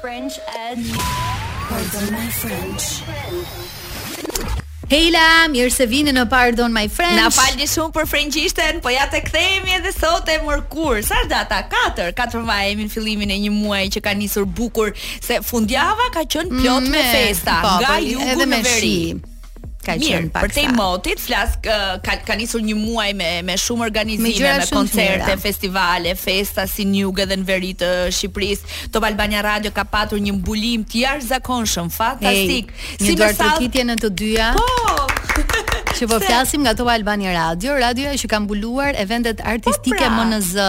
French adieu Pardon my French Hejla, mirë se vini në Pardon my French Na falni shumë për frëngjishten, po ja te kthehemi edhe sot e mërkurë Sa është data? 4, 4 maj jemi në fillimin e një muaj që ka nisur bukur Se fundjava ka qënë plot me, me festa, po, nga po, jugu në veri ka qenë paksa. Përtej motit, flas uh, ka ka nisur një muaj me me shumë organizime, me, me koncerte, festivale, festa si në jug edhe në veri të Shqipërisë. Top Albania Radio ka patur një mbulim të jashtëzakonshëm, fantastik. Hey, si një dorë trokitje në të dyja. Po. Që po flasim nga Top Albania Radio, radioja që ka mbuluar eventet po, artistike po pra. më në zë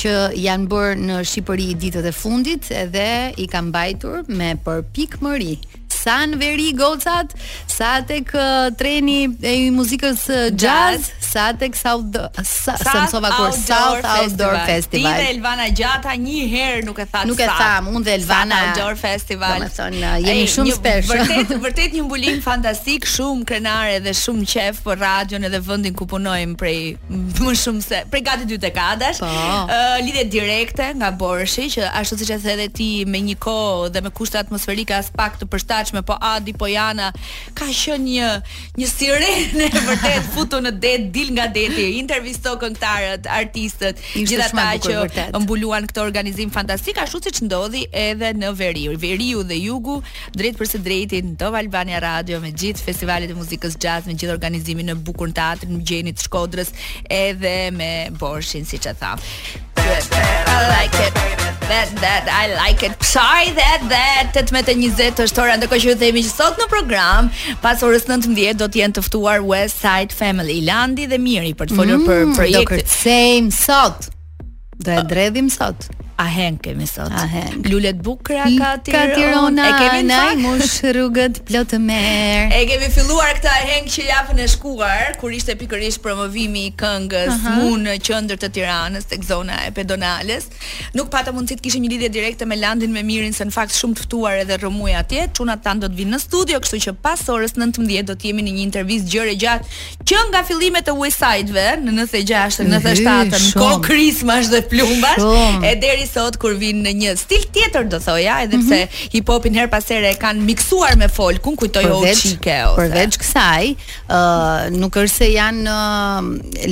që janë bërë në Shqipëri ditët e fundit edhe i ka mbajtur me përpikmëri. sa në veri gocat, sa tek treni i muzikës jazz, sa tek South sa mësova kur South Outdoor Festival. Ti dhe Elvana Gjata një herë nuk e thatë. Nuk e thamë, unë dhe Elvana Outdoor Festival. Domethënë jemi shumë spesh. Vërtet, vërtet një mbulim fantastik, shumë krenare dhe shumë qejf për radion edhe vendin ku punojmë prej më shumë se prej gati dy dekadash. Po. Uh, lidhje direkte nga Borshi që ashtu siç e the edhe ti me një kohë dhe me kushte atmosferike aspak të përshtatshme, po Adi po Jana ka qenë një një sirenë e vërtetë futu në det, dil nga deti, intervisto këngëtarët, artistët, gjithë ata që vërtet. mbuluan këtë organizim fantastik ashtu siç ndodhi edhe në veri. Veriu dhe jugu Drejtpërsëdrejti në Top Albania Radio me gjithë festivalet e muzikës jazz, me gjithë organizimin e bukur në Teatrin Migjeni të Shkodrës, edhe me Borshin siç e thamë. I like it. That that I like it. Sorry that that 18:20 është ora ndërkohë që ju themi që sot në program pas orës 19 do të jenë të ftuar West Side Family, Landi dhe Miri për të folur mm, për projektin. Do kërcejmë sot. Do e dredhim sot. Aheng kemi sot. Aheng. Lule t'bukura ka ti. Ka Tirona. E kemi në fakt. Mush rrugët plot me erë. E kemi filluar këtë aheng që javën e shkuar, kur ishte pikërisht promovimi i këngës uh -huh. në qendër të Tiranës tek zona e Pedonales. Nuk patëm mundësi të kishim një lidhje direkte me Landin me Mirin, se në fakt shumë të ftuar edhe rrëmujë atje. Çunat tanë do të vinë në studio, kështu që pas orës 19 do të jemi në një intervistë gjerë e gjatë Që nga fillimet e Westside-ve në 96 e 97 në kohë krismash dhe plumbash e deri sot kur vijnë në një stil tjetër do thoja edhe pse mm -hmm. hip hopin her pas here e kanë miksuar me folkun kujtoj o çike ose përveç kësaj ë uh, nuk është se janë uh,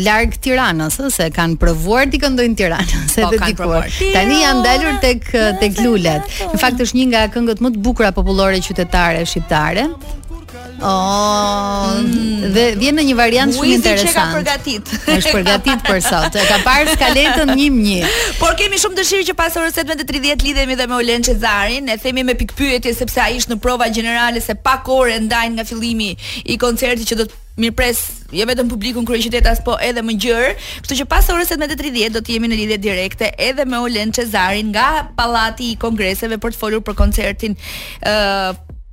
larg Tiranës ëh se kanë provuar t'i këndojnë Tiranës po, edhe dikur tani janë ndalur tek tek lulet në fakt është një nga këngët më të bukura popullore qytetare shqiptare Oh, mm. dhe vjen në një variant shumë interesant. Muzikë që ka përgatit. Është përgatit për sot. E ka parë skaletën 1-1. Por kemi shumë dëshirë që pas orës 17:30 lidhemi dhe me Olen Cezarin, ne themi me pikëpyetje sepse ai është në prova gjenerale se pak orë na ndajnë nga fillimi i koncertit që do të mirëpresë jo vetëm publikun kryeqytetas po edhe më gjerë, kështu që pas orës 17:30 do të jemi në lidhje direkte edhe me Olen Cezarin nga Pallati i Kongreseve për të folur për koncertin ë uh,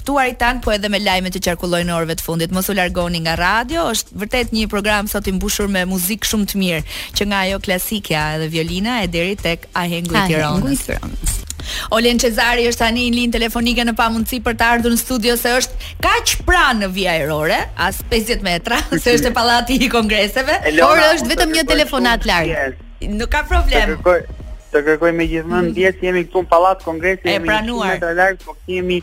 ftuarit tanë po edhe me lajmet që qarkullojnë orëve të fundit. Mos u largoni nga radio, është vërtet një program sot i mbushur me muzikë shumë të mirë, që nga ajo klasikja edhe violina e deri tek ahengu i Tiranës. Olen Cezari është tani në linjë telefonike në pamundësi për të ardhur në studio se është kaq pranë në vijë ajrore, as 50 metra, se është te Pallati i kongreseve, por është vetëm një telefonatë larg. Nuk ka problem. Të kërkoj, të kërkoj me gjithë mend mm. ndjesë, jemi këtu në Pallat Kongresi, jemi pranë, jo larg, po kemi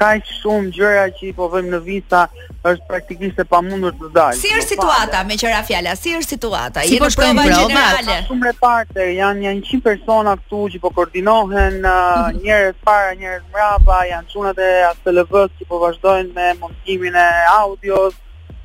kaq shumë gjëra që i po vëmë në vijë sa, është praktikisht e pamundur të dal. Si është situata meqë ra fjala? Si është situata? Si po shkojnë provat gjenerale? Shumë reparte, janë janë 100 persona këtu që po koordinohen, uh, mhm. njerëz para, njerëz mbrapa, janë çunat e ASLV-s që po vazhdojnë me montimin e audios,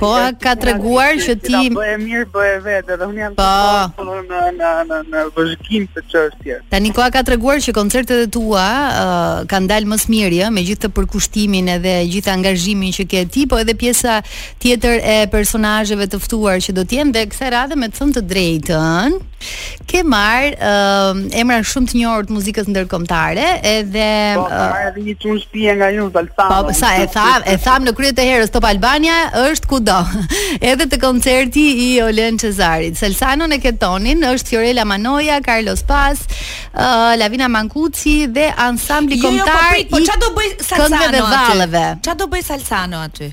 Koha ka treguar që ti Po e mirë po e vetë, edhe unë jam po në në në në në vëzhgim të çështjes. Tani koha ka treguar që koncertet e tua uh, kanë dalë më së miri, ëh, me gjithë përkushtimin edhe gjithë angazhimin që ke ti, po edhe pjesa tjetër e personazheve të ftuar që do të jenë dhe kësaj radhe me të thënë të drejtën. Ke marrë uh, emra shumë të njohur të muzikës ndërkombëtare, edhe Po, uh, marrë edhe një çun shtëpie nga ju Salsano. Po, sa e tha, e thamë në krye të herës Top Albania është kudo. edhe te koncerti i Olen Cezarit. Salsano, Neke Tonin është Fiorella Mannoia, Carlos Paz, uh, Lavinia Mancusi dhe ansambli jo, jo, po kombëtar po, po, i. Po çfarë do bëjë Salsano? Këngëve dhe valleve. Çfarë do bëjë Salsano aty?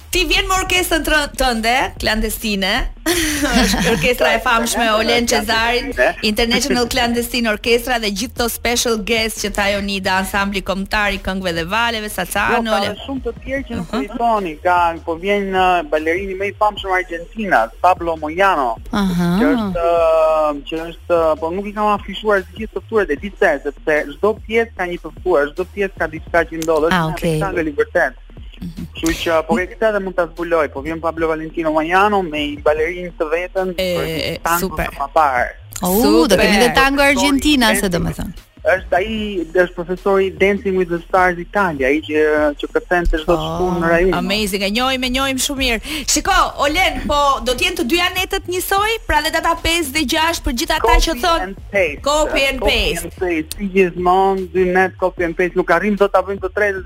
Ti vjen me orkestrën tënde, klandestine. Është orkestra e famshme Olen Cezarit, International Clandestine Orchestra dhe gjithë ato special guest që tha Jonida, ansambli kombëtar i këngëve dhe valleve, Salsano, jo, Olen. Ka shumë të tjerë që nuk i thoni, ka po vjen në uh, balerini më i famshëm argjentinas, Pablo Moyano. Aha. Që është uh, që është uh, po nuk i kam afishuar të gjithë të ftuarit e di ti sepse çdo pjesë ka një të ftuar, çdo pjesë ka diçka që ndodh, është ah, okay. një spektakël i vërtetë. Kështu që po këtë edhe mund ta zbuloj, po vjen Pablo Valentino Moyano me një balerinë të vetën për një tango të më parë. U, do kemi dhe tango argjentinase, domethënë. Është ai, është profesori i Dancing with the Stars Italia, ai që, që kërcen çdo të oh, shtunë në Rai Uno. Amazing, e njohim, e njohim shumë mirë. Shiko, Olen, po do t'jenë të dyja netët njësoj, pra dhe data 5 dhe 6 për gjithë ata që thonë... Copy and paste. Copy and paste. Si gjithmonë, dy net, copy and paste. Nuk arrijmë dot ta bëjmë të tretë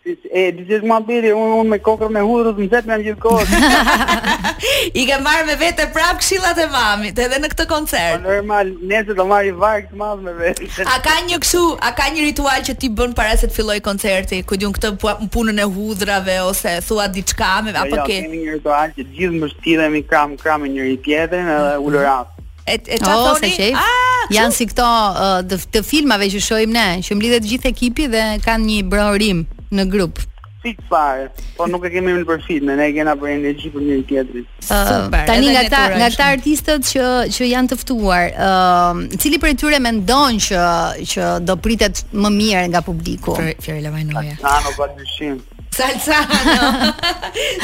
E di që është muhabeti, unë un me kokërr me hudhër të nxetë nga gjithë kohë. I ke marrë me vete prap këshillat e mamit edhe në këtë koncert. Po normal, nëse do marr i varg të madh me vete. A ka një kështu, a ka një ritual që ti bën para se të fillojë koncerti? Ku diun këtë punën e hudhrave ose thua diçka me jo, apo jo, ke? Jo, kemi një ritual që gjithë mbështiremi kram kram me njëri tjetrin edhe ulërat. E, e çfarë oh, thoni? Sa ah, Janë si këto uh, të filmave që shohim ne, që mblidhet gjithë ekipi dhe kanë një brohorim në grup. Si çfarë? Po nuk e kemi nëpër filme, ne e kemi për energji për njëri tjetrin. Uh, tani nga ta nga ta artistët që që janë të ftuar, ë, uh, cili prej tyre mendon që që do pritet më mirë nga publiku? Fiorella Manoja. Sa nuk ka dyshim. Salzano.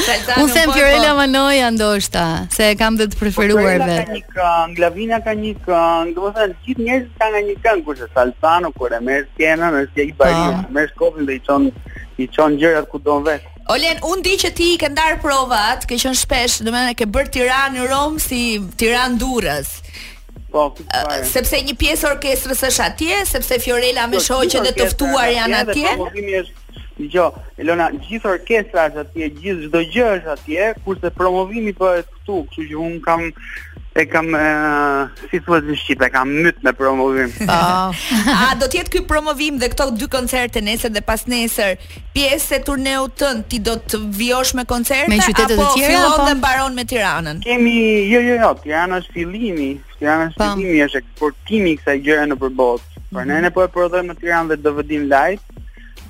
Salzano. Unë them Fiorella Manoja ndoshta, se e kam dhe të preferuar vetë. Ka një këngë, Lavina ka një këngë, domethënë gjithë njerëzit kanë nga një këngë, kurse Salzano kur e merr skenën është një bari, ah. merr shkopin dhe i çon i çon gjërat ku don vetë. Olen, unë di që ti i ke ndarë provat, ke qënë shpesh, domethënë ke bërë Tiranë Romë si Tiranë Durrës. Po, sepse një pjesë e orkestrës është atje, sepse Fiorella me shoqet e të ftuar janë atje. Edhe, Dëgjo, Elona, gjithë orkestra është atje, gjithë çdo gjë është atje, kurse promovimi bëhet këtu, kështu që un e kam e kam e, si thuhet në shqip, e kam myt me promovim. Po. A do të jetë ky promovim dhe këto dy koncerte nesër dhe pasnesër pjesë e turneut tënd? Ti do të vijosh me koncerte Me qytete të apo tjera, fillon apo? dhe mbaron me Tiranën? Kemi, jo, jo, jo, Tirana është fillimi, Ja, fillimi është eksportimi i kësaj gjëje nëpër botë. Mm -hmm. Por ne mhm. ne po e prodhojmë në Tiranë dhe DVD-n live.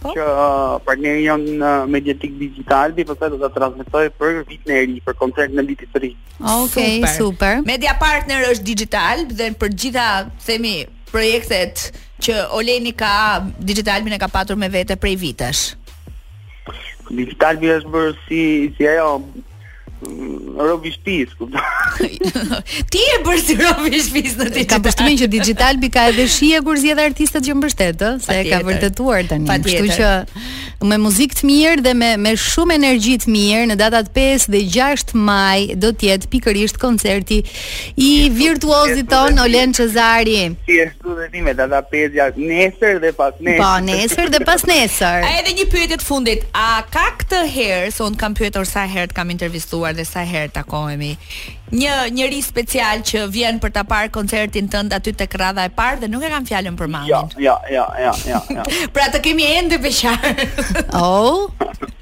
Po? Që uh, partneri jon uh, mediatik Digitalb dhe pastaj do ta transmetojë për vitin e ri, për koncertin e vitit të ri. Okej, okay, super. super. Media partner është Digitalb dhe për të gjitha themi projektet që Oleni ka Digitalbin e ka patur me vete prej vitesh. Digitalbi është bërë si si ajo Mm, robi i shpis, kuptoj. Ti je bërë si robi i shpis në ti. Kam përshtypjen që Digitalbi ka edhe shije kur zgjedh artistët që mbështet, ë, se e ka vërtetuar tani. Kështu që me muzikë të mirë dhe me me shumë energji të mirë në datat 5 dhe 6 maj do të jetë pikërisht koncerti I virtuozit tonë Olen Cezari. Si e shtu dhe ti me të ta pezja nesër dhe pasnesër. Po, nesër dhe pasnesër. A edhe një pyetje të fundit, a ka këtë herë se un të kam pyetur sa herë të kam intervistuar dhe sa herë takohemi. Një njeri special që vjen për të parë koncertin tënd aty tek radha e parë dhe nuk e kam fjalën për mamin. Jo, jo, jo, jo, jo. jo. pra të kemi ende beqar. oh.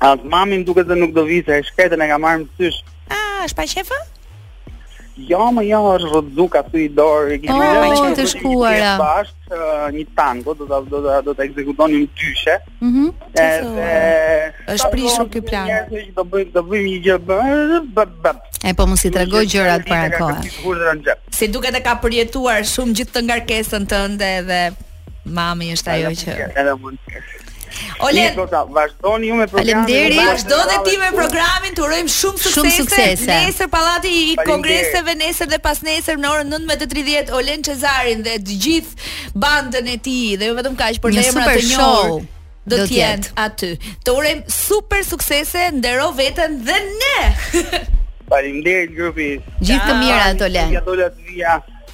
As mami më duket se nuk do vi se e shkretën e ka marrë mësysh. Ah, është pa qefë? Jo, më jo, është rrëzu ka thy një dorë. Oh, pra, pa qejf të shkuara. Bashkë një tango, do të do të do të ekzekutonim dyshe. Mhm. Mm Edhe është prishur ky plan. Ne do bëjmë do bëjmë një gjë bë. E po mos i trego gjërat para kohës. Si duket e ka përjetuar shumë gjithë atë ngarkesën tënde dhe Mami është ajo që. Edhe mund të kesh. Olen, vazhdoni ju me programin. Faleminderit. Vazhdo dhe ti me programin. Të urojmë shumë suksese. Shumë suksese. Nesër pallati i kongreseve, nesër dhe pas nesër në orën 19:30 Olen Cezarin dhe të gjithë bandën e tij dhe jo vetëm kaq, por emra të njohur. Do të jetë aty. Të urojmë super suksese, ndero veten dhe ne. Faleminderit grupi. Gjithë të mirat Olen. Ja dola të vija.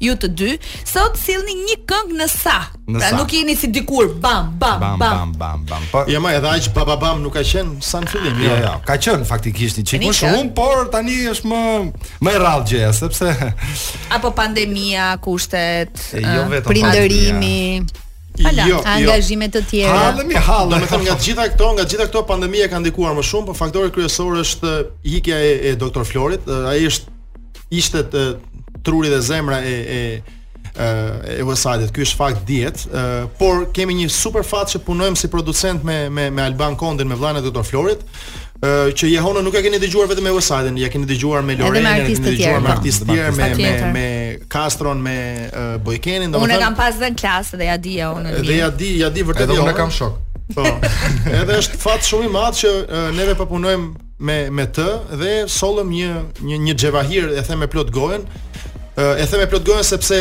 Ju të dy sot sillni një këngë në sa. Në sa. nuk jeni si dikur bam bam bam bam bam bam. Po. Jo mo edhe aq baba bam nuk ka qen sa në fillim. Jo, jo, jo. Ka qen faktikisht një çik më shumë, por tani është më më e rrallë gjëja sepse apo pandemia kushtet, e, jo vetëm prindërimi. Hala, jo, jo, angazhime të tjera. Halle kemi, halle. Domethënë nga të gjitha këto, nga të gjitha këto pandemia ka ndikuar më shumë, por faktori kryesor është ikja e, e doktor Florit. Ai është ishte truri dhe zemra e e e Westside-it. Ky është fakt dihet, por kemi një super fat që punojmë si producent me me me Alban Kondin, me vllanë e Dr. Florit, ë që jehonën nuk e keni dëgjuar vetëm me Westside-in, ja keni dëgjuar me Loren, e keni dëgjuar me artistë të tjerë, me me me Kastron, me Bojkenin, domethënë. Unë kam pas në klasë dhe ja di ja unë. Dhe ja di, ja di vërtet. Edhe unë e kam shok. Po. Edhe është fat shumë i madh që neve po punojmë me me të dhe sollëm një një një xhevahir e them me plot gojën e them me plot gojën sepse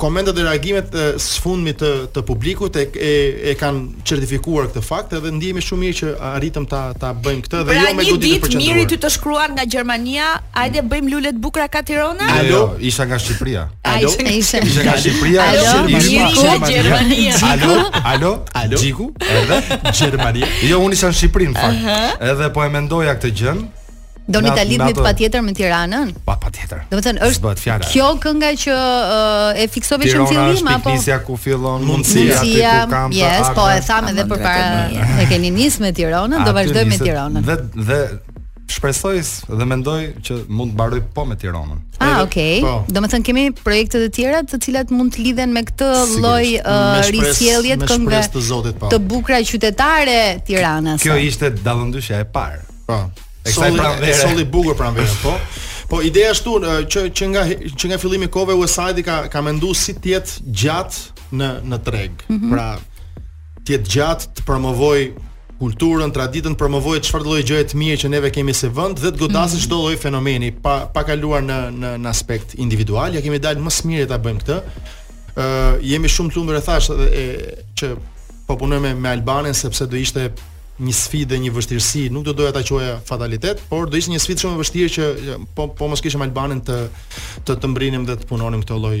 komentet dhe reagimet e së fundmi të të publikut e e, e kanë certifikuar këtë fakt edhe ndihemi shumë mirë që arritëm ta ta bëjmë këtë dhe pra, jo me goditje përqendruar. Pra një ditë Miri ty të shkruan nga Gjermania, hajde bëjmë lule të bukura ka Tirona? Jo, jo, isha nga Shqipëria. Alo, isha nga Shqipëria, isha nga Gjermania. Alo, alo. Alo. Xhiku, edhe Gjermani. Jo, unë isha në Shqipëri në fakt. Edhe po e mendoja këtë gjë. Doni ta lidhnim patjetër me Tironën? Pa patjetër. Do të thënë është kjo kënga që uh, e fiksove që në fillim apo Tirana ku fillon mundësia aty ku kam të Yes, po e thamë edhe përpara e keni nis me Tiranën, do vazhdojmë me Tiranën. Dhe dhe Shpresoj dhe mendoj që mund të mbaroj po me Tironën. Ah, okay. Po. Do të thënë kemi projekte të tjera të cilat mund të lidhen me këtë lloj uh, risjellje të këngëve të zotit po. Të bukura qytetare Tiranës. Kjo ishte dallëndyshja e parë. Po. E kësaj pranvere. Solli bukur pranverë, po. Po ideja ashtu që që nga që nga fillimi i kohëve Westside ka ka menduar si të jetë gjatë në në treg. Mm -hmm. Pra të jetë gjatë, të promovoj kulturën, traditën, të promovoj çfarë lloj gjëje të mirë që neve kemi si vend dhe të godasë, mhm, çdo mm -hmm. lloj fenomeni, pa pa kaluar në në në aspekt individual, ia kemi dalë më së miri ta bëjmë këtë. Ë uh, jemi shumë të lumtur e thashë edhe e, që po punojmë me, me Albanin sepse do ishte një sfidë dhe një vështirësi, nuk do doja ta quaja fatalitet, por do ishte një sfidë shumë e vështirë që po po mos kishim Albanin të të të mbrinim dhe të punonim këtë lloj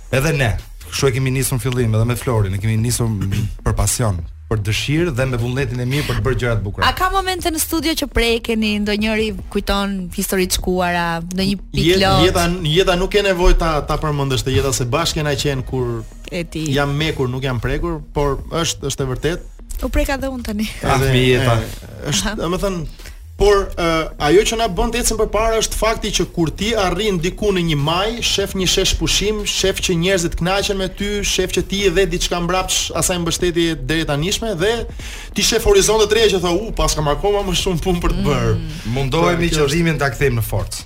Edhe ne, kështu e kemi nisur në fillim edhe me Florin, e kemi nisur për pasion, për dëshirë dhe me vullnetin e mirë për të bërë gjëra të bukura. A ka momente në studio që prekeni, ndonjëri kujton histori të shkuara, ndonjë pikë lot? Jeta, jeta nuk ke nevojë ta ta përmendësh te jeta se bashkë kena qenë kur e ti. Jam mekur, nuk jam prekur, por është është e vërtetë. U preka dhe unë tani. Ah, mi jeta. Është, domethënë, Por uh, ajo që na bën të ecim përpara është fakti që kur ti arrin diku në një majë, shef një shesh pushim, shef që njerëzit kënaqen me ty, shef që ti i dhe diçka mbrapsh asaj mbështetje të deritanishme dhe ti shef horizonte të reja që thua, "U, paska akoma më shumë punë për të bërë." Mm. Mundohemi pra, qëllimin ta kthejmë në forcë.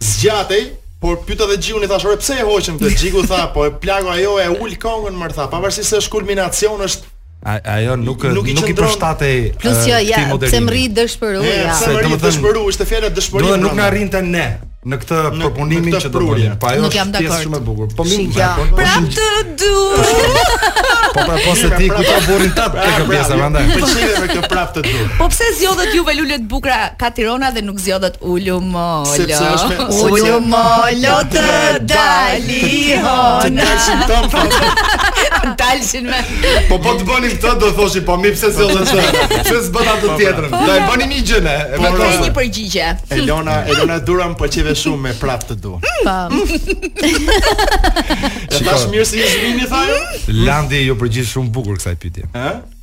Zgjatej, por pyta dhe Gjikun i thashë, "Ore pse e hoqën këtë?" Gjiku tha, "Po e plagu ajo e ul këngën më tha, pavarësisht se është kulminacion, është ajo nuk nuk, nuk i përshtatej plus jo ja pse m'rri dëshpëru ja pse m'rri dëshpëru ishte fjala dëshpëri do nuk na rrinte ne në këtë përpunimin që do bënim po ajo është pjesë shumë e bukur po mirë pra po, po, prap të du po pra po se ti kujton burrin tat tek pjesa prandaj pëlqej me këtë prap të du po pse zgjodhët juve Lule t'bukura ka Tirona dhe nuk zgjodhët Ulu mal-o. Sepse është me Ulu mal-o të dali hona. Dalshin me. Po po të bënim këtë do thoshit po mi pse zgjodhët këtë. Pse s'bëtë atë tjetrën? Po, do e bëni një gjë ne. Po ka një përgjigje. Elona, Elona du nam po qeshe shumë me prap të du. Po. Tash mirë si jemi thajë. Landi iu përgjigj shumë bukur kësaj pyetje. Ëh?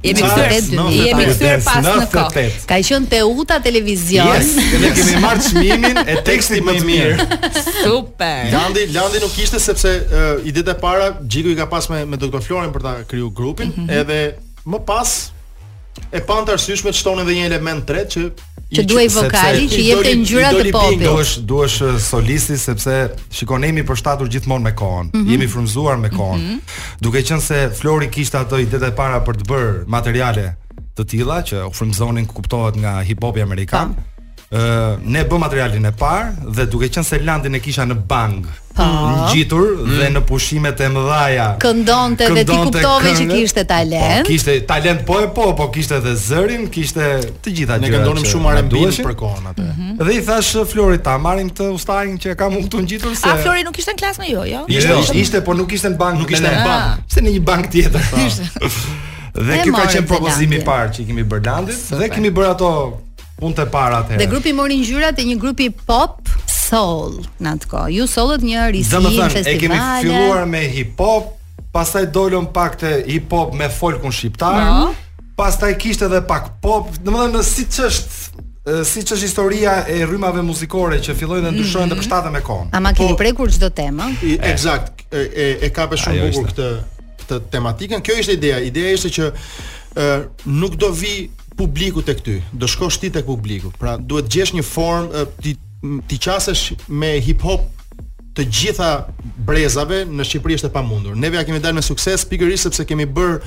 Jemi kthyer te dy. Jemi kthyer pas në kohë. Ka qenë Teuta Televizion. Yes, ne kemi marrë çmimin e tekstit më të mirë. Super. Landi, Landi nuk ishte sepse uh, idetë e para Gjiku i ka pas me me Doktor Florin për ta kriju grupin, mm -hmm. edhe më pas e panë të arsyeshme të shtonin edhe një element të tretë që Që duhej vokali që jepte ngjyra të popit. Duhesh duhesh uh, solisti sepse shikon jemi përshtatur gjithmonë me kohën. Mm -hmm. Jemi frymzuar me kohën. Mm -hmm. Duke qenë se Flori kishte ato idetë e para për të bërë materiale të tilla që u frymzonin kuptohet nga hip hopi amerikan. Ëh, uh, ne bëmë materialin e parë dhe duke qenë se Landin e kisha në bankë. Mm Po. ngjitur mm. dhe në pushimet e mëdhaja. Këndonte dhe ti kuptove që kishte po, talent. Po, kishte talent po e po, po kishte dhe zërin, kishte të gjitha gjërat. Ne këndonim shumë R&B për kohën atë. Mhm. Dhe i thash uh, Florit ta marrim këtë ustain që kam unë këtu ngjitur se. A Flori nuk ishte në klasë me ju, jo? Ishte, jo, ishte, ishte, por nuk ishte në bank, nuk ishte në bank. Ishte në një bank tjetër. Po. Dhe ky ka qenë propozimi i parë që i kemi bërë Landit dhe kemi bërë ato Punë të para atëherë. Dhe grupi mori ngjyrat e një grupi pop soul në atë kohë. Ju sollët një risi në festival. Domethënë, e kemi filluar me hip hop, pastaj dolëm pak te hip hop me folkun shqiptar. No. Pastaj kishte edhe pak pop, domethënë siç është siç është historia e rrymave muzikore që fillojnë dhe ndryshojnë mm -hmm. dhe mhm. përshtaten me kohën. Ama keni po, prekur çdo temë? Eksakt, e e, e kape shumë bukur këtë këtë tematikën. Kjo ishte ideja. Ideja ishte që ë nuk do vi publiku tek ty, do shkosh ti tek publiku. Pra duhet të gjesh një formë ti t'i qasesh me hip hop të gjitha brezave në Shqipëri është e pamundur. Neve ja kemi dalë me sukses pikërisht sepse kemi bërë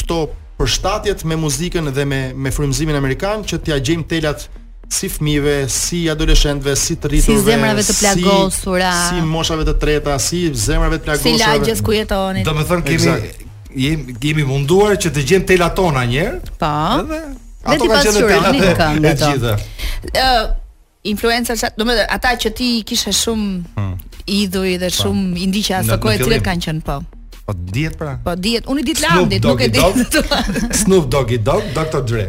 këto përshtatjet me muzikën dhe me me frymëzimin amerikan që t'ia gjejmë telat si fëmijëve, si adoleshentëve, si të rriturve, si zemrave të plagosura, si, si moshave të treta, si zemrave të plagosura, si lagjes ku jetoni. Domethënë kemi exact Jem, jemi munduar që të gjejmë telat tona një herë. Po. Edhe ato kanë qenë telat e të gjitha. Ë influencer, domethënë ata që ti i kishe shumë hmm. idhuj dhe po. shumë hmm. i ndiqje asokohe cilët kanë qenë po. Po di unë pra. Po di, unë i di të Landit, nuk e di. Snoop Doggy Dog, Dr. Dre.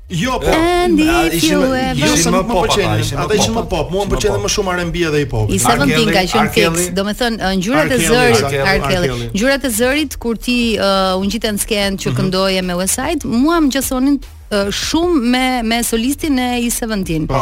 Jo, po. Ishin jo se më pëlqenin. Ata ishin më pop, mua më pëlqenin më shumë R&B dhe hip hop. East Seventeen ka qenë fix. Domethën ngjyrat e zërit, R. Kelly. Ngjyrat e zërit kur ti u ngjite në skenë që mhm. këndoje me Westside, mua më ngjasonin shumë me me solistin e East Seventeen. Po.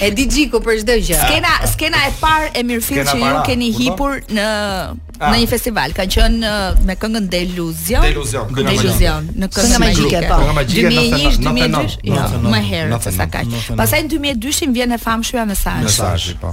E di Xhiku për çdo gjë. Skena, skena e parë e mirëfilltë skena që ju para, keni kupton? hipur në Ah. në një festival, ka qenë uh, me këngën Deluzion. Deluzion, kënga magjike. Deluzion, në Kënga këngë Magjike, magjike. po. Kënga magjike, 2001, 99, 2002, jo, 99, më herët se sa kaq. 99. Pastaj në 2002 vjen e famshmja mesazh. Mesazhi, po.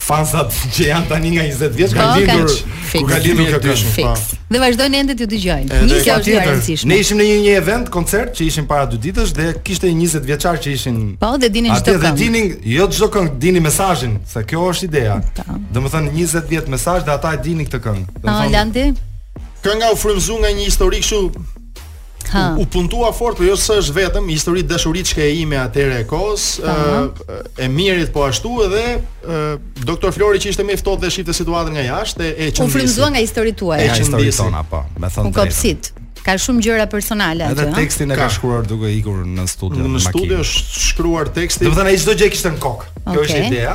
fansat që janë tani nga 20 vjeç kanë lindur kur ka lindur kjo këngë. Po. Dhe vazhdojnë ende t'ju dëgjojnë. Një kjo është e rëndësishme. Ne ishim në një, një event koncert që ishim para dy ditësh dhe kishte 20 vjeçar që ishin Po, dhe dinin çdo këngë. Atë dinin, jo çdo këngë, dinin mesazhin, se kjo është ideja. Po. Domethënë 20 vjet mesazh dhe ata e dinin këtë këngë. Po, Landi. Kënga u frymzu nga një histori kështu Ha. U, u puntua fort, por jo se është vetëm histori dashurie shkak imja atëherë e kohës, e Mirit po ashtu edhe doktor Flori që ishte më i ftohtë dhe shifte situatën nga jashtë e e çndisi. U frymzuan nga historitë tuaja. Nga historitë tona po, me thënë të drejtën. Ka shumë gjëra personale aty. Edhe tekstin e ka shkruar duke ikur në studio. Në studio është shkruar teksti. Domethënë ai çdo gjë e kishte në kokë. Kjo është ideja.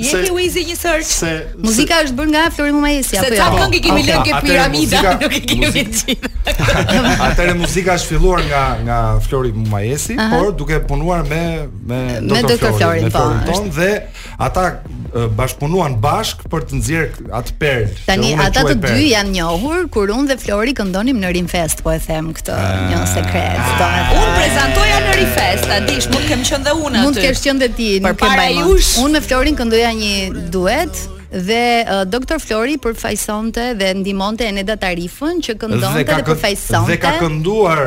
Jepi Wizi një search. Se, muzika është bërë nga Flori Mumajesi apo jo? Se çfarë këngë kemi okay. lënë ke piramida? Nuk e kemi gjithë. Atëherë muzika është filluar nga nga Flori Mumajesi, Aha. por duke punuar me me Dr. Florin, Florin, me po, Florin tonë dhe ata bashkëpunuan bashkë për të nxjerrë Atë perlë. Tani ata të dy janë njohur kur unë dhe Flori këndonim në Rinfest, po e them këtë ah. një sekret. Do të thotë. Unë prezantoja në Rinfest, a dish, mund të kem qenë dhe unë aty. Mund të kesh qenë dhe ti, nuk e mbaj. Unë me Florin këndoja një duet dhe uh, doktor Flori përfaqësonte dhe ndihmonte Eneda Tarifën që këndonte dhe, dhe përfaqësonte. Dhe ka kënduar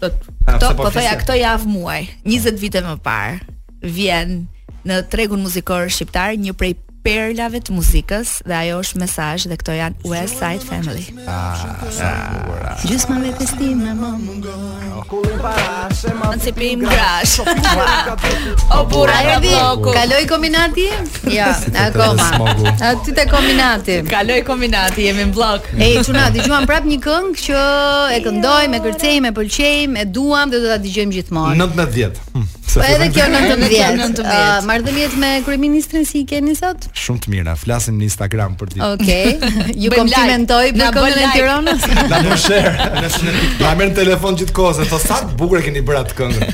Këto po thoja këtë javë muaj, 20 vite më parë, vjen në tregun muzikor shqiptar një prej perlave të muzikës dhe ajo është Mesazh dhe këto janë West Side Family. Ah, ah. Just my life is in my mom. Kullim para, se ma cipim grash. O burra, kaloi Kombinati? Ja, akoma. A ti te Kombinati. Kaloi Kombinati, jemi në Bllok. Ej, çuna, dëgjuam prap një këngë që e këndojmë, e kërcejmë, e pëlqejmë, e duam dhe do ta dëgjojmë gjithmonë. 19. Hm, po edhe kjo 19. Ah, marrëdhëniet me kryeministrin si i keni sot? Shumë të mira. Flasim në Instagram përditë. Okej. Ju komplimentoi për këngën e Tiranës. Na bën share. Na merr në telefon gjithkohë, thotë sa bukur e keni bërë atë këngë.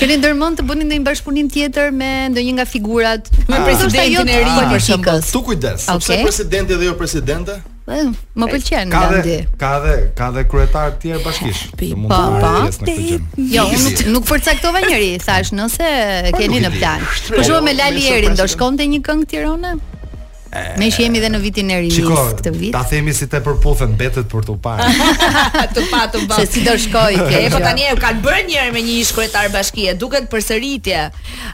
Keni ndërmend të bëni ndonjë bashkëpunim tjetër me ndonjë nga figurat, me ah. presidentin e ri për shembull? Tu kujdes, okay. se pse presidenti dhe jo presidente? Më pëlqen ka dhe, Ka dhe ka dhe kryetarë të tjerë bashkish. Po, po. Jo, unë nuk nuk përcaktova njeri, thashë, nëse keni në plan. Për shembull me Lali Erin do shkonte një këngë Tirana? Meqë jemi dhe në vitin e rinisë këtë vit. Shiko, ta themi si të përputhen mbetet për t'u parë. Të pa, të pa. Se si do shkojë kjo. E po tani e kanë bërë një herë me një ish kryetar bashkie, duket përsëritje.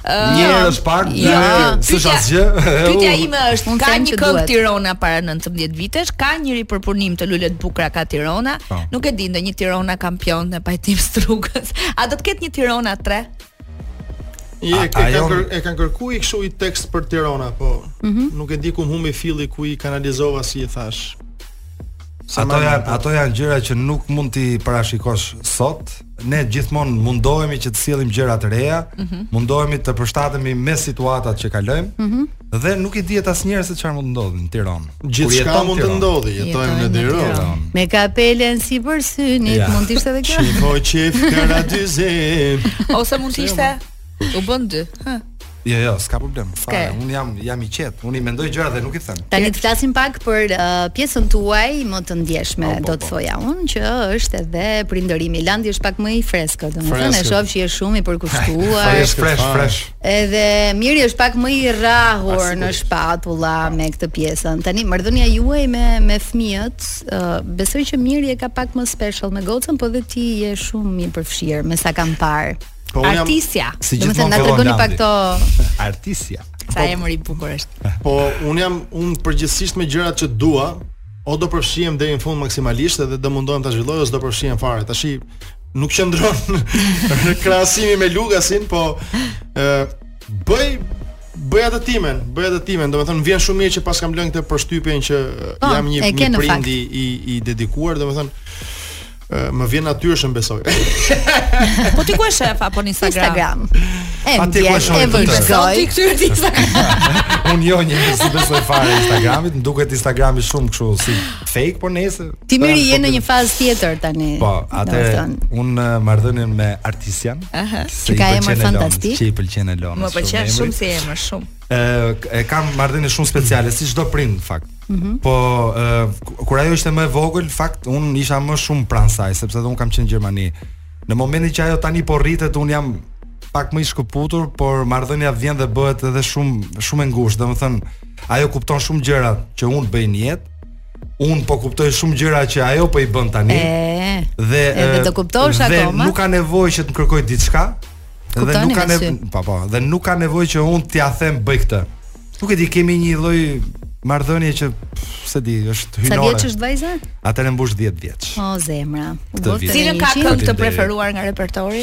Një herë është parë, dy s'është asgjë. Pyetja ime është, ka një këngë Tirana para 19 vitesh, ka një ripërpunim të Lule t'bukra ka Tirana, po. nuk e di ndonjë Tirana kampion në pajtim strugës. A do të ketë një Tirana 3? Je, e kanë ajo... e kanë kërku kështu i tekst për Tirona, po. Mm -hmm. Nuk e di ku humbi filli ku i kanalizova si i thashë. Sa ato janë, ato janë gjëra që nuk mund t'i parashikosh sot. Ne gjithmonë mundohemi që të sjellim gjëra të reja, mm -hmm. mundohemi të përshtatemi me situatat që kalojmë. Mm -hmm. Dhe nuk i dihet asnjëherë se çfarë mund të ndodhë në Tiranë. Gjithçka mund të ndodhë, jetojmë në Tiranë. Me kapelen sipër synit, ja. mund të ishte edhe kjo. Çifo çifi karadyze. Ose mund të ishte u bën dy. Hë. Jo, jo, s'ka problem. Fare, unë jam jam i qetë. Unë i mendoj gjërat dhe nuk i them. Tani të flasim pak për uh, pjesën tuaj më të ndjeshme, oh, do të thoja unë, që është edhe prindërimi. Landi është pak më i freskët, domethënë e shoh që je shumë i përkushtuar. Fresh, fresh, fresh. Edhe Miri është pak më i rrahur në shpatulla me këtë pjesën. Tani marrëdhënia juaj me me fëmijët, uh, besoj që Miri e ka pak më special me gocën, po dhe ti je shumë i përfshirë me sa kam parë. Po, Artisia. Jam, si gjithmonë na tregoni pak to. Artisia. Sa po, emër i bukur është. Po un jam un përgjithsisht me gjërat që dua, o do përfshihem deri në fund maksimalisht edhe do mundohem ta zhvilloj ose s'do përfshihem fare. Tashi nuk qëndron në krahasim me Lukasin, po ë bëj bëj atë timen, bëj atë timen, domethënë vjen shumë mirë që paskam lënë këtë përshtypjen që po, jam një një prind i i, i dedikuar, domethënë më vjen natyrshëm besoj. po ti ku e shef apo në Instagram? Instagram. E më tjetë shumë e vërgjoj Sa ti këtyre ti Instagram Unë jo nji s'i besoj fare Instagramit Më duket Instagrami shumë këshu si fake Por nëse Ti Miri je në një fazë tjetër tani. Po, atë un marrdhënien me Artisian. Aha. Që ka emër fantastik. Që i pëlqen Elonës. Më pëlqen shumë si emër, shumë. Ë e kam marrdhënie shumë speciale, si çdo prind në fakt. Mhm. Po ë kur ajo ishte më e vogël, në fakt un isha më shumë pranë saj, sepse un kam qenë në Gjermani. Në momentin që ajo tani po rritet, un jam pak më i shkëputur, por marrdhënia vjen dhe bëhet edhe shumë shumë e ngushtë. Domethënë, ajo kupton shumë gjëra që un bëj në jetë un po kuptoj shumë gjëra që ajo po i bën tani. E, dhe edhe do kuptosh edhe akoma. Dhe nuk ka nevojë që të më kërkojë diçka. Dhe nuk ka nevojë, po po, dhe nuk ka nevojë që un t'ia them bëj këtë. Nuk e di, kemi një lloj marrëdhënie që s'e di, është hyjnore. Sa vjeç është vajza? Atëre mbush 10 vjeç. O zemra. Cilën ka këngë të preferuar nga repertori?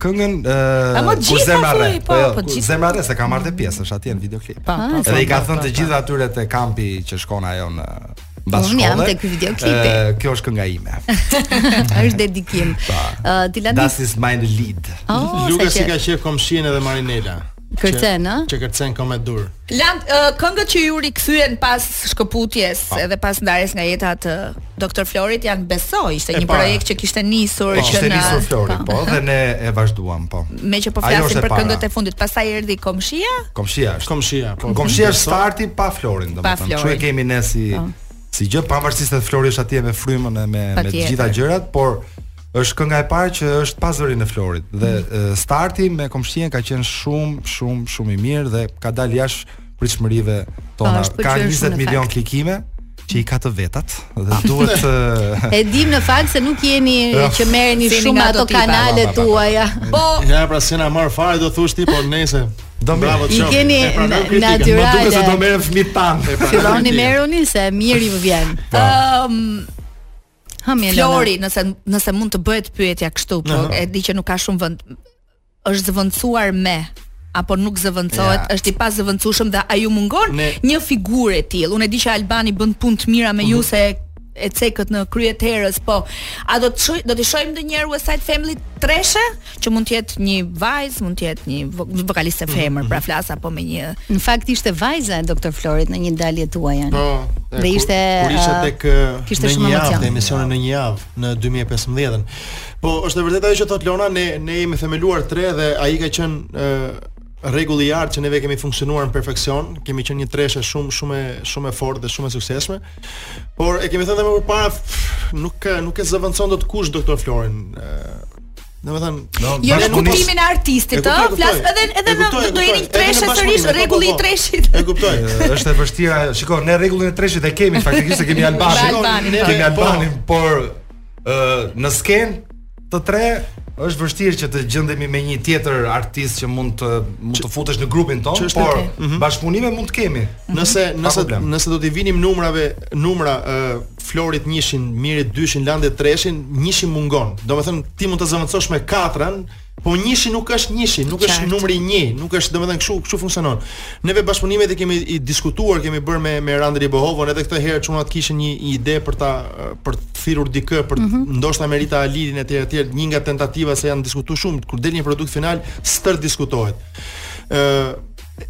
këngën uh, kur zemra rre. Po, jo, po, kur zemra rre se ka marrë pjesë, është atje në videoklip. Pa, pa, ah, edhe i ka thënë të gjithë atyre te kampi që shkon ajo në mbas shkolle. Unë jam tek videoklipi. Uh, kjo është kënga ime. është dedikim. Uh, ti Landi. Das ist mein Lied. Oh, Lukasi ka qejf Komshien edhe Marinela. Kërcen, ë? Që kërcen këmbë e duar. Land uh, këngët që ju rikthyen pas shkëputjes pa. edhe pas ndarjes nga jeta të Dr. Florit janë Beso, ishte një projekt që kishte nisur që kishte nisur Flori, po, dhe ne e vazhduam, po. Me që po flasim për këngët e fundit, pastaj erdhi Komshia? Komshia, është Komshia, po. Komshia është starti pa Florin, domethënë. Kështu e kemi ne si po. si gjë pavarësisht se Flori është atje me frymën e me me të gjitha gjërat, por Është kënga e parë që është pa zërin e Florit dhe mm. starti me Komshien ka qenë shumë shumë shumë i mirë dhe ka dalë jashtë pritshmërive tona. Po, ka 20 milion klikime që i ka të vetat dhe ah. duhet të E dim në fakt se nuk jeni ah. që merreni shumë ato kanalet tuaja. Po. Ja pra s'e kena marr fare do thosh ti po nëse. Do më bravo çon. I keni pra, natyrale. Më duket se do merren fëmit tan. Pra, Filloni merruni se mirë ju vjen. Ëm Hëm Elona. Flori, nëse nëse mund të bëhet pyetja kështu, po e di që nuk ka shumë vend. Është zëvendësuar me apo nuk zëvendësohet, Ja. është i pazëvendësueshëm dhe a ju mungon Ne- një figurë e tillë. Unë e di që Albani bën punë të mira me ju Mhm. se e cekët në krye të herës, po a do të shoh, do të shohim ndonjëherë West Side Family treshe? që mund të jetë një vajzë, mund të jetë një vokaliste mhm, femër, pra mhm. flas apo me një. Në fakt ishte vajza e Dr. Florit në një dalje tuaj. Po. Dhe ishte kur ishte tek kishte shumë emocion. Në emisionin në një javë në 2015-ën. Po, është e vërtetë ajo që thotë Lona, ne ne jemi themeluar tre dhe ai ka qenë rregulli i artë që neve kemi funksionuar në perfeksion, kemi qenë një treshe shumë shumë shumë e fortë dhe shumë e suksesshme. Por e kemi thënë edhe më parë, nuk nuk e zëvendëson dot kush doktor Florin. Domethënë, jo në kuptimin e artistit, ë, flas edhe edhe do jeni një treshë sërish rregulli i po, po, po. treshit. E kuptoj. Është e vështirë ajo. Shiko, ne rregullin e treshit e kemi faktikisht e kemi Albanin. Ne kemi Albanin, por ë në skenë të tre është vështirë që të gjendemi me një tjetër artist që mund të mund të futet në grupin ton, por mhm. bashkëpunime mund të kemi. Nëse nëse nëse do të vinim numrave, numra ë Florit njëshin, Mirit dyshin, Landit treshin, njëshi mungon. Domethënë ti mund ta zëvendësosh me katrën, po njëshi nuk është njëshi, nuk është Qartë. numri 1, nuk është domethënë kështu, kështu funksionon. Neve bashkëpunimet i kemi diskutuar, kemi bërë me me Randri Bohovën, edhe këtë herë çunat kishin një ide për ta ë, për të thirrur dikë, për ndoshta Merita Halilin etj etj, një nga tentativat se janë diskutu shumë, kur del një produkt final, stërdiskutohet. Ë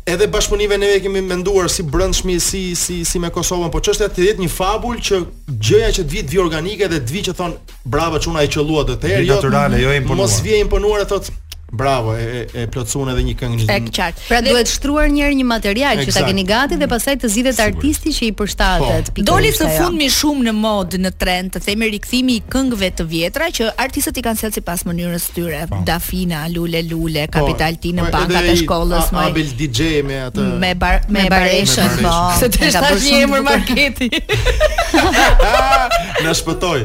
edhe bashkëpunime ne e kemi menduar si brendshmi si si si me Kosovën, po çështja të jetë një fabulë që gjëja që të vijë të vijë organike dhe të vijë që thonë bravo çuna e qëlluat këtë herë, jo natyrale, jo e imponuar. Mos vijë e imponuar e thotë Bravo, e e plotësuan edhe një këngë një. Është qartë. Pra duhet shtruar një herë një material që ta keni gati dhe pastaj të zgjidhet artisti që i përshtatet. Po. Doli së fundmi shumë në modë në trend, të themi rikthimi i këngëve të vjetra që artistët i kanë sjellë sipas mënyrës tyre. Dafina, Lule Lule, po, Capital T në po, bankat e shkollës, më Abel DJ me atë me bar, me bareshën, po. Se të është tash një emër marketi. Na shpëtoi.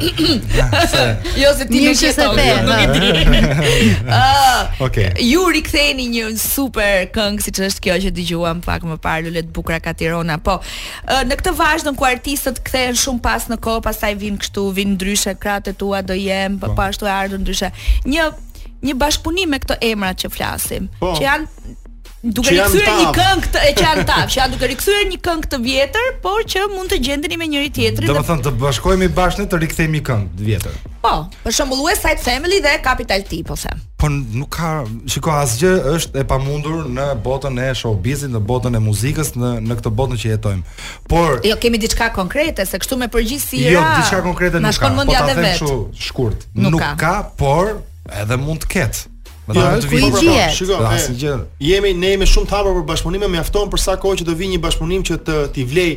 Jo se ti nuk je sa be, nuk e di. Ah. Okej. Ju riktheni një super këngë siç është kjo që dëgjuam pak më parë Lule të bukura ka Tirona, po. Në këtë vazhdën ku artistët kthehen shumë pas në kohë, pastaj vijnë kështu, vijnë ndryshe, krahët e tua do jem, po, po ashtu e ardhur ndryshe. Një një bashkëpunim me këto emra që flasim, po. që janë duke rikthyer një këngë të e qan taf, që janë duke rikthyer një këngë të vjetër, por që mund të gjendeni me njëri-tjetrin. Domethënë të bashkohemi bashkë të rikthejmë një këngë të vjetër. Po, për shembull West Side Family dhe Capital T, po them. Po nuk ka, shiko asgjë s'është e pamundur në botën e showbizit, në botën e muzikës, në në këtë botën që jetojmë. Por Jo, kemi diçka konkrete, se kështu me përgjithësira. Jo, diçka konkrete nuk ka. Po ta them kështu shkurt. Nuk, nuk ka. ka, por edhe mund të ketë. Më jo, të vijë gjë. Shiko, asgjë. Jemi ne jemi shumë të hapur për bashkëpunime, mjafton për sa kohë që të vijë një bashkëpunim që t'ia vlejë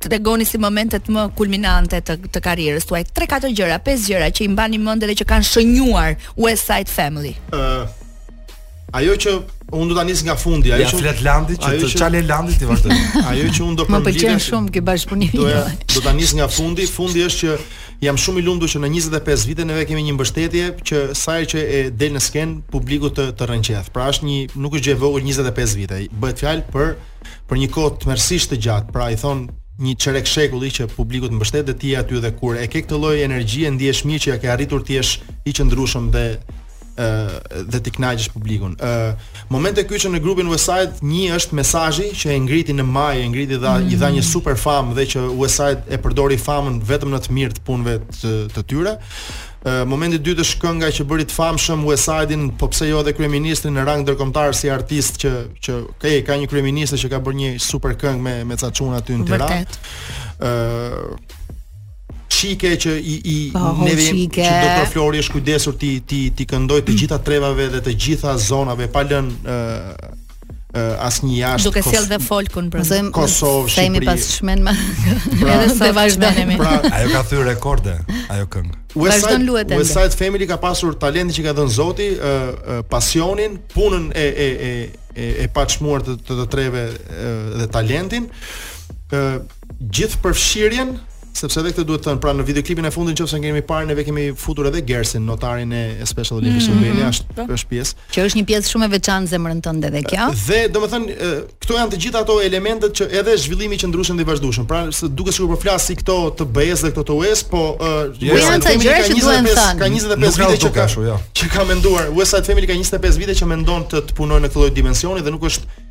tregoni si momentet më kulminante të të karrierës tuaj? 3-4 gjëra, 5 gjëra që i mbani mend edhe që kanë shënjuar West Side Family. Ë uh, Ajo që unë do ta nis nga fundi, ajo ja, që flet Landi që të çajë Landi ti vazhdon. Ajo që unë do përmbledh. Më pëlqen shumë ky bashkëpunim. Do ja, do ta nis nga fundi, fundi është që jam shumë i lumtur që në 25 vite neve kemi një mbështetje që sa herë që e del në skenë publiku të të rrënqeth. Pra është një nuk është gjë e vogël 25 vite. Bëhet fjalë për për një kohë tmerrësisht të gjatë, pra i thonë një çerek shekulli që publiku të mbështet dhe ti je aty dhe kur e ke këtë lloj energjie ndihesh mirë që ia ke arritur të jesh i qëndrueshëm dhe ë dhe t'i kënaqësh publikun. ë Momente kyçe në grupin Westside një është mesazhi që e ngriti në majë, e ngriti dha i dha një mm. super famë dhe që Westside e përdori famën vetëm në të mirë të punëve të, të tyre. Momenti i dytë është kënga që bëri të famshëm Westside-in, po pse jo edhe kryeministrin në rang ndërkombëtar si artist që që ka ka një kryeministër që ka bërë një super këngë me me ca çuna aty në Tiranë. Vërtet. Ëh Shiko që i i po, neve që doktor Flori është kujdesur t'i t'i t'i këndojë të gjitha trevave dhe të gjitha zonave pa lënë asnjë jashtë duke sjellë dhe folkun për zëm Kosovë Shqipëri themi pas shmen më pra, edhe sot vazhdonemi pra ajo ka thyer rekorde ajo këngë vazhdon luhet West Side Family ka pasur talentin që ka dhënë Zoti pasionin punën e e e e, e paçmuar të të, të treve dhe talentin gjithëpërfshirjen Sepse edhe këto duhet thënë, pra në videoklipin e fundit nëse keni parë neve kemi futur edhe Gersin, notarin e e Special Olympics mm -hmm. Albania, është po. është pjesë. Që është një pjesë shumë e veçantë në zemrën tënde dhe kjo. Dhe domethënë këto janë të gjitha ato elementet që edhe zhvillimi i qëndrueshëm dhe i vazhdueshëm. Pra se duket sikur po flas si këto të BE-së dhe këto të US, po jo, jo, janë të gjëra që duhen thënë. Ka 25 vite që ka jo. që ka menduar West Side Family ka 25 vite që mendon të të punojë në këtë lloj dimensioni dhe nuk është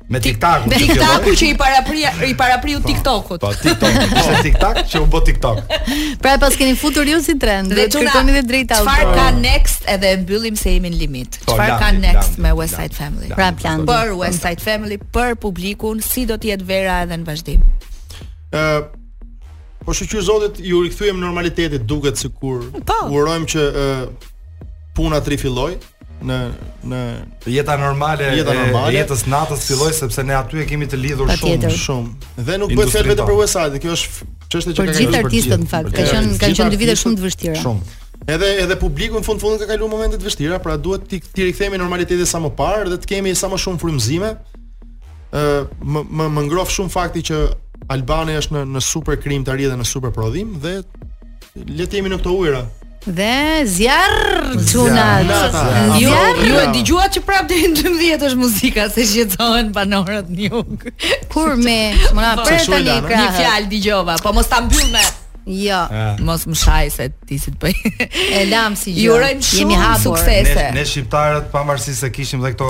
Me Tik Takun. Me Tik Takun që i parapri i parapriu po, TikTokut. Po TikTok, ishte Tik Tak që u bë TikTok. Pra paskeni futur ju si trend, duhet të kërkoni dhe të drejtë autori. Çfarë ka next edhe e mbyllim se jemi në limit. Po, Çfarë ka next me West Side Family? Çfarë plan për West Side Family për publikun, si do të jetë vera edhe në vazhdim. Ë Po shqyr zotit iu rikthyem normalitetit duket sikur po. urojmë që puna të rifillojë. në në jeta normale jeta normale jeta e natës filloi sepse ne aty e kemi të lidhur shumë shumë dhe nuk bëhet fjalë vetëm për West Side kjo është çështje që kanë gjithë artistët në fakt ka qenë kanë qenë dy vite shumë të vështira shumë Edhe edhe publiku në fund fundit ka kaluar momente të vështira, pra duhet t'i t'i rikthehemi normalitetit sa më parë dhe të kemi sa më shumë frymëzime. Ë më më, më ngrof shumë fakti që Albania është në në super krijimtari dhe në super prodhim dhe Le të jemi në këto ujëra. Dhe zjarr çuna. Ju ju e dëgjuat që prapë deri në 12 është muzika se shqetësohen banorët në jug. Kur me, më na pret tani krahët. Një fjalë dëgjova, po mos ta mbyll me. Jo, eh. mos më shaj se ti si të bëj. E lamë si gjë. Ju urojmë shumë suksese. Ne, ne shqiptarët pavarësisht se kishim dhe këto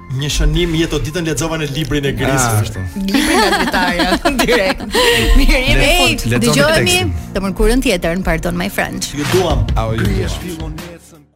Një shënim jeto ditën lexova në librin e grisë. Ah, ashtu. Libri nga dritarja direkt. Mirë, jemi në fund. Dëgjohemi të mërkurën tjetër në Pardon My French. Ju duam. Au ju.